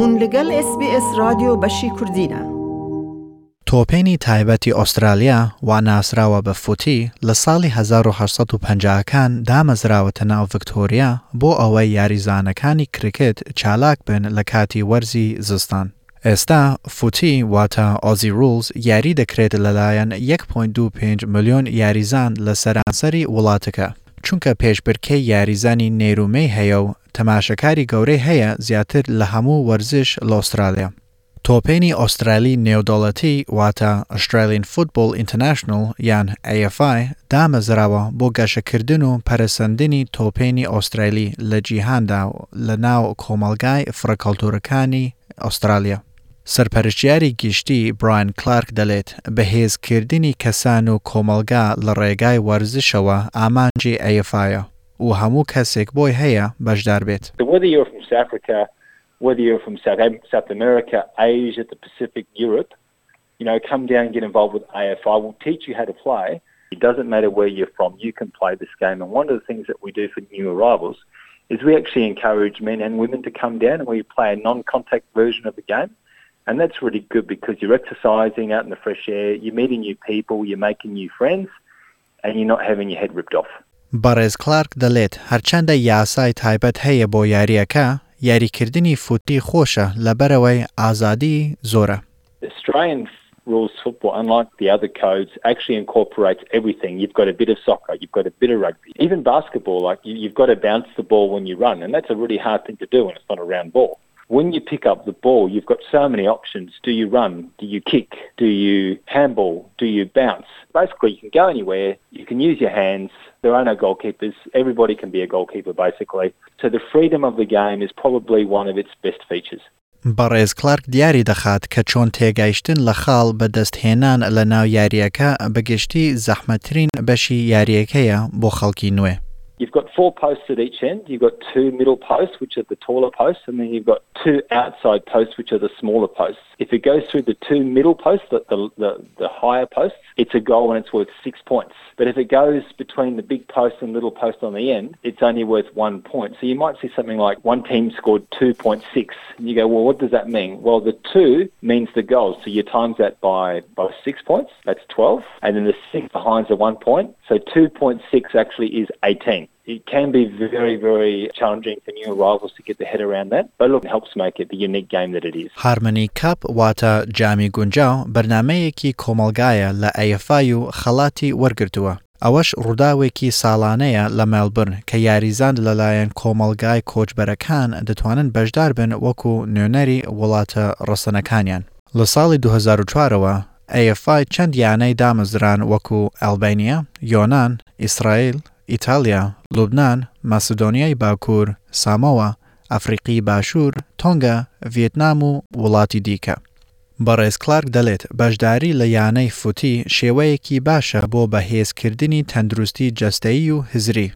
هون لەگەڵ SسBS رادیۆ بەشی کوردینە. تۆپێنی تایبەتی ئوسترالیا وا ناسراوە بە فوتی لە ساڵی 1950کان دامەزراوەتە ناو ڤکتۆریا بۆ ئەوەی یاریزانەکانی کرکت چالاک بن لە کاتی وەرزی زستان. ئێستا فوتی واتە ئۆزی ڕولز یاری دەکرێت لەلایەن 1.25 میلیۆن یاریزان لە سەرانسەری وڵاتەکە چونکە پێشبرکەی یاریزانی نێرومەی هەیە و تەماشەکاری گەورەی هەیە زیاتر لە هەموو وەرزش لە ئوسترالیا. تۆپێنی ئوسترالی نێودوڵەتی واتە ئەسترالین فوتبل ئینتەناشنل یان AFI دامەزراوە بۆ گەشەکردن و پەرسەندنی تۆپێنی ئوسترالی لە جیهاندا لە ناو کۆمەلگای فڕکەلتورەکانی ئوسترالیا. سەرپەرشتیاری گشتی براین کلارک دەڵێت بەهێزکردنی کەسان و کۆمەلگا لە ڕێگای وەرزشەوە ئامانجی ئەیفاایە و هەموو کەسێک بۆی هەیە بەشدار بێت. whether you're from South, South America, Asia, the Pacific, Europe, you know, come down and get involved with AFI. We'll teach you how to play. It doesn't matter where you're from, you can play this game. And one of the things that we do for new arrivals is we actually encourage men and women to come down and we play a non-contact version of the game. And that's really good because you're exercising out in the fresh air, you're meeting new people, you're making new friends, and you're not having your head ripped off. بەڕێز کلارک دەڵێت هەرچەندە یاسای تایبەت هەیە بۆ یاریەکە یاریکردنی فوتی خۆشە لەبەرەوەی ئازادی زۆرە. Australian rules football, unlike the other codes, actually incorporates everything. You've got a bit of soccer, you've got a bit of rugby, even basketball. Like you, you've got to bounce the ball when you run, and that's a really hard thing to do when it's not a round ball. when you pick up the ball, you've got so many options. Do you run? Do you kick? Do you handball? Do you bounce? Basically, you can go anywhere. You can use your hands. There are no goalkeepers. Everybody can be a goalkeeper, basically. So the freedom of the game is probably one of its best features. بەڕێز کلارک دیاری دەخات کە چۆن تێگەیشتن لە خاڵ بەدەستهێنان لە ناو یاریەکە بەگشتی زەحمەترین بەشی یاریەکەیە بۆ خەڵکی نوێ. You've got four posts at each end. You've got two middle posts, which are the taller posts, and then you've got two outside posts, which are the smaller posts. If it goes through the two middle posts, the, the, the, higher posts, it's a goal and it's worth six points. But if it goes between the big post and little post on the end, it's only worth one point. So you might see something like one team scored 2.6. And you go, well, what does that mean? Well, the two means the goal. So you times that by, by six points. That's 12. And then the six behind the one point. So 2.6 actually is 18 it can be very, very challenging for new arrivals to get their head around that. But look, it helps make it the unique game that it is. Harmony Cup واتە جامی گونجاو بەرنمەیەکی کۆمەلگایە لە ئەیفای و خەڵاتی وەرگرتووە. ئەوەش ڕووداوێکی ساڵانەیە لە مێلبرن کە یاریزان لەلایەن کۆمەلگای کۆچبەرەکان دەتوانن بەشدار بن وەکو نوێنەری وڵاتە ڕسەنەکانیان. لە ساڵی 2004ەوە AFI چەند یانەی دامەزران وەکو ئەلبینیا، یۆناان، ئیسرائیل، ئیتالیا، لوبناان، ماسدۆنیای باکوور، سامەوە، ئەفریقی باشوور، تۆنگە، ڤێتنام و وڵاتی دیکە. بەڕێز کلارک دەڵێت بەشداری لە یانەی فوتی شێوەیەکی باشە بۆ بەهێزکردنی تەندروستی جەستایی و هزری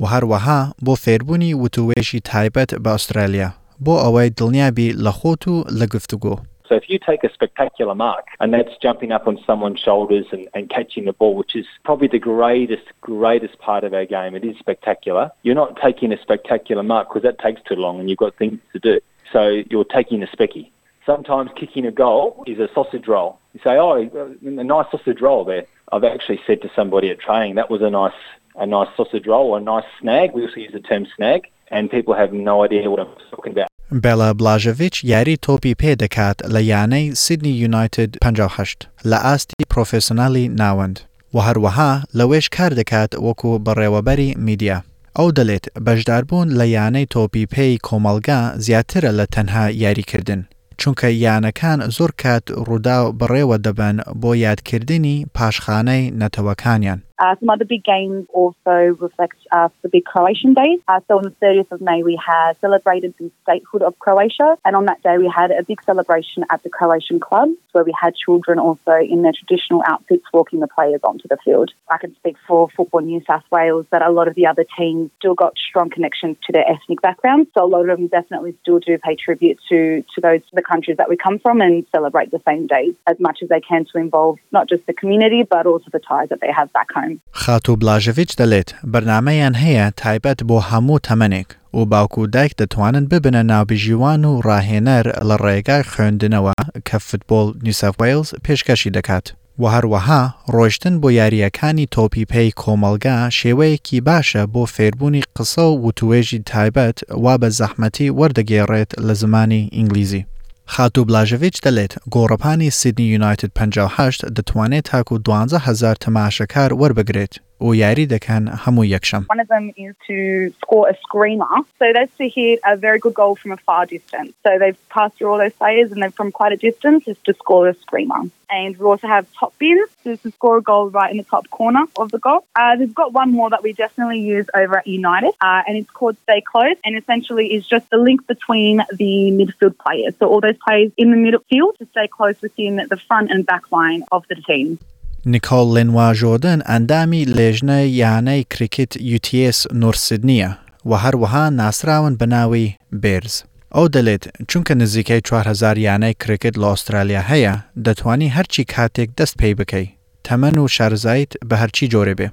و هەروەها بۆ فێربوونی وتوێژی تایبەت بە ئوسترالیا بۆ ئەوەی دڵنیابی لە خۆت و لە گفتوگۆ. So if you take a spectacular mark, and that's jumping up on someone's shoulders and, and catching the ball, which is probably the greatest, greatest part of our game, it is spectacular. You're not taking a spectacular mark because that takes too long and you've got things to do. So you're taking a specky. Sometimes kicking a goal is a sausage roll. You say, oh, a nice sausage roll there. I've actually said to somebody at training, that was a nice, a nice sausage roll, a nice snag. We also use the term snag, and people have no idea what I'm talking about. بێلا بلاژەڤچ یاری تۆپی پێ دەکات لە یانەی سیدنی یونایتد 58 لە ئاستی پرۆفسیۆنالی ناوەند و هەروەها لەوێش کار دەکات وەکو بەڕێوەبەری میدیا. ئەو دەڵێت بەشداربوون لە یانەی تۆپی پێی کۆمەلگا زیاترە لە تەنها یاریکردن. چونکە یانەکان زۆر کات ڕوودا بڕێوە دەبن بۆ یادکردنی پاشخانەی نەتەوەکانیان. Uh, some other big games also reflect uh, the big Croatian days. Uh, so on the 30th of May, we had celebrated the statehood of Croatia. And on that day, we had a big celebration at the Croatian club where we had children also in their traditional outfits walking the players onto the field. I can speak for Football New South Wales that a lot of the other teams still got strong connections to their ethnic backgrounds. So a lot of them definitely still do pay tribute to, to those the countries that we come from and celebrate the same days as much as they can to involve not just the community, but also the ties that they have back home. Home. خاتو بلاژەویچ دەڵێت بەرنمەیان هەیە تایبەت بۆ هەموو تەمەنێک و باوکو و دایک دەتوانن ببنە ناوبژیوان و ڕاهێنەر لە ڕێگای خوێندنەوە کە فتبۆل نیوسەفویلز پێشکەشی دەکات. و هەروەها ڕۆیشتن بۆ یاریەکانی تۆپی پێی کۆمەلگا شێوەیەکی باشە بۆ فێربوونی قسە و وتوێژی تایبەت وا بە زەحمەتی وەردەگێڕێت لە زمانی ئینگلیزی. خاتو بلاژەویچ دەڵێت گۆڕپانی سیدنی یونایتد 58 دەتوانێت تاکو 12 هزار تەماشەکار وەربگرێت. و یاری دەکەن هەموو یەکشەم. One of them is to score a screamer. So that's to hit a very good goal from a far distance. So they've passed through all those players and then from quite a distance is to score a screamer. And we also have top bins, so to score a goal right in the top corner of the goal. Uh, they've got one more that we definitely use over at United, uh, and it's called Stay Close, and essentially is just the link between the midfield players. So all those players in the midfield to stay close within the front and back line of the team. نیکۆل لێنوا ژۆدن ئەندامی لێژنە یانەی کریکت UTS نۆرسیدنیە و هەروەها ناسراون بەناوی بێرز. ئەو دەڵێت چونکە نزیکەی 4هزار یانەی کرکت لە ئوسترالیا هەیە دەتوانی هەرچی کاتێک دەست پێی بکەی تەمەن و شارزایت بە هەرچی جۆرە بێ.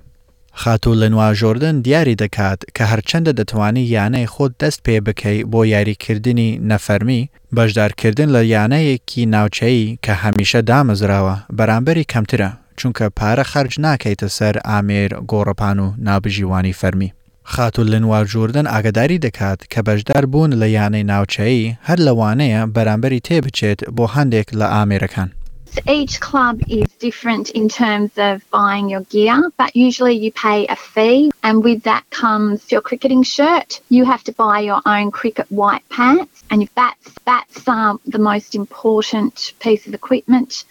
خاتو لەنوا ژۆردن دیاری دەکات کە هەرچەندە دەتوانی یانەی خۆت دەست پێ بکەی بۆ یاریکردنی نەفەرمی بەشدارکردن لە یانەیەکی ناوچەیی کە هەمیشە دامەزراوە بەرامبەری کەمترە چونکە پارە خەرج ناکەیتە سەر ئامێر گۆڕپان و نابژیوانی فەرمی. خاتو لنوار جوردن ئاگداری دەکات کە بەشدار بوون لە یانەی ناوچەیی هەر لەوانەیە بەرامبەری تێبچێت بۆ هەندێک لە ئامێرەکان. Each club is different in terms of buying your gear, but usually you pay a fee, and with that comes your cricketing shirt. You have to buy your own cricket white pants, and if that's that's um, the most important piece of equipment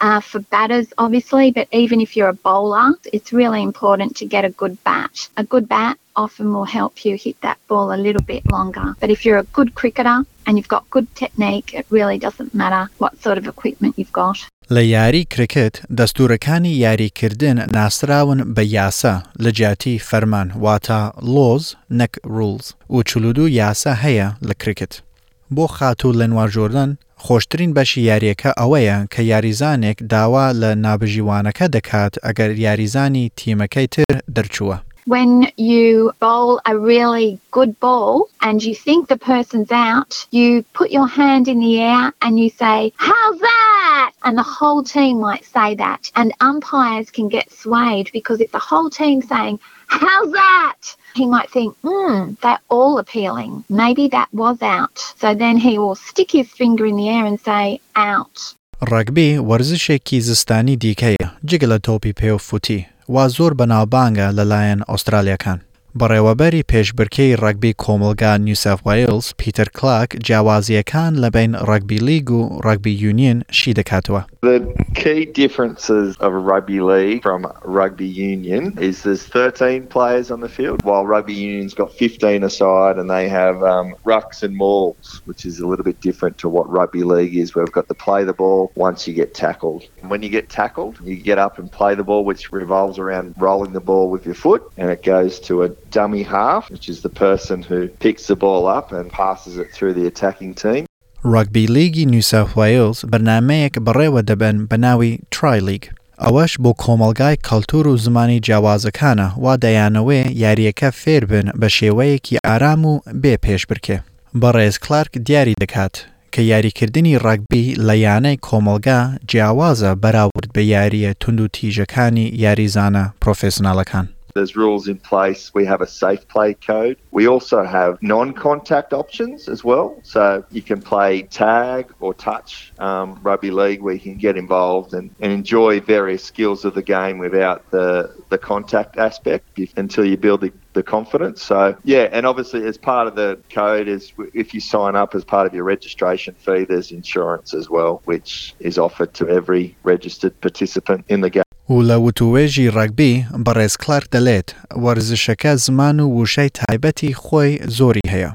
uh, for batters, obviously, but even if you're a bowler, it's really important to get a good bat. A good bat often will help you hit that ball a little bit longer. But if you're a good cricketer and you've got good technique, it really doesn't matter what sort of equipment you've got. لە یاری کرکت دەستورەکانی یاریکردن ناسراون بە یاسا لە جیاتی فەرمان واتە لۆز نەک ڕولز و چلودو یاسا هەیە لە کرکت. بۆ خاتوو لە نواژۆردن خۆشترین بەشی یاریەکە ئەوەیە کە یاریزانێک داوا لە نابژیوانەکە دەکات ئەگەر یاریزانی تیمەکەی تر دەرچووە. When you bowl a really good ball and you think the person's out, you put your hand in the air and you say, How's that? And the whole team might say that. And umpires can get swayed because if the whole team's saying, How's that? He might think, hmm, they're all appealing. Maybe that was out. So then he will stick his finger in the air and say, out. ڕگبی وەرزشێکی زستانی دیکەیە جگە لە تۆپی پێ و فوتی وا زۆر بەناوبانگە لەلایەن ئوسترالیەکان. بەڕێوەبەری پێشبرکەی ڕگبی کۆمەلگا نیوسف وایلز پیتەر کلاک جیاوازیەکان لە بین ڕگبی لیگ و ڕگبی یونین شی دەکاتەوە. The key differences of a rugby league from rugby union is there's 13 players on the field, while rugby union's got 15 aside and they have um, rucks and mauls, which is a little bit different to what rugby league is, where we've got to play the ball once you get tackled. When you get tackled, you get up and play the ball, which revolves around rolling the ball with your foot, and it goes to a dummy half, which is the person who picks the ball up and passes it through the attacking team. ڕگبی لیگی نیوساف وایلز بەرنمەیەک بەڕێوە دەبن بە ناوی ترایلیگ. ئەوەش بۆ کۆمەلگای کەلتور و زمانی جیاوازەکانە وا دەیانەوەی یاریەکە فێر بن بە شێوەیەکی ئارام و بێ پێش بکێ. بەڕێز کلارک دیاری دەکات کە یاریکردنی ڕگبی لە یانەی کۆمەلگا جیاوازە بەراورد بە یاریە تونند و تیژەکانی یاریزانە پرۆفسیۆناڵەکان. There's rules in place. We have a safe play code. We also have non-contact options as well. So you can play tag or touch um, rugby league where you can get involved and, and enjoy various skills of the game without the, the contact aspect until you build the, the confidence. So yeah, and obviously as part of the code is if you sign up as part of your registration fee, there's insurance as well, which is offered to every registered participant in the game. و لە وتوێژی ڕگبی بەڕێز کلارک دەلێت وەرزشەکە زمان و وشەی تایبەتی خۆی زۆری هەیە.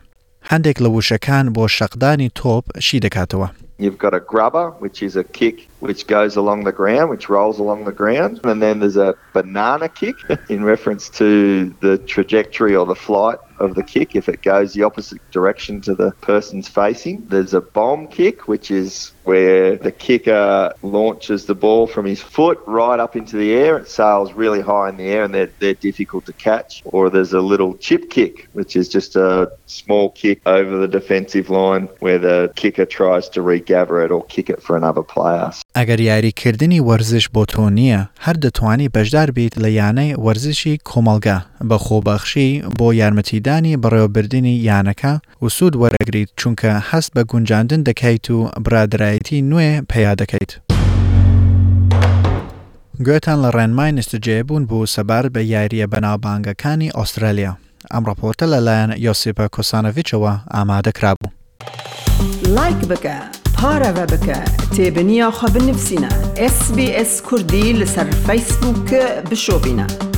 هەندێک لە وشەکان بۆ شەقدانی تۆپ شی دەکاتەوە. You've got a grubber, which is a kick which goes along the ground, which rolls along the ground. And then there's a banana kick in reference to the trajectory or the flight of the kick if it goes the opposite direction to the person's facing. There's a bomb kick, which is where the kicker launches the ball from his foot right up into the air. It sails really high in the air and they're, they're difficult to catch. Or there's a little chip kick, which is just a small kick over the defensive line where the kicker tries to regather it or kick it for another player. ئەگەر یاریکردنی وەرزش بۆ تۆ نییە هەر دەتوانی بەشدار بیت لە یانەی وەرزشی کۆمەلگا بە خۆبەخشی بۆ یارمەتیدانی بەڕێوەبردننی یانەکە و سوود وەرەگریت چونکە هەست بە گونجاندن دەکەیت و برادایەتی نوێ پیا دەکەیت. گوێتان لە ڕێنمای نستجێبوون بوو سەبار بە یاریە بەناوبانگەکانی ئوسترالیا. ئەم ڕپۆرتە لەلایەن یۆسیپە کۆسانەڤچەوە ئامادەکرا بوو. لایک بکە پارە بە بکە تێبنییا خە بنفسینە SسBS کوردی لەسەر فەیسبووکە بشۆبینە.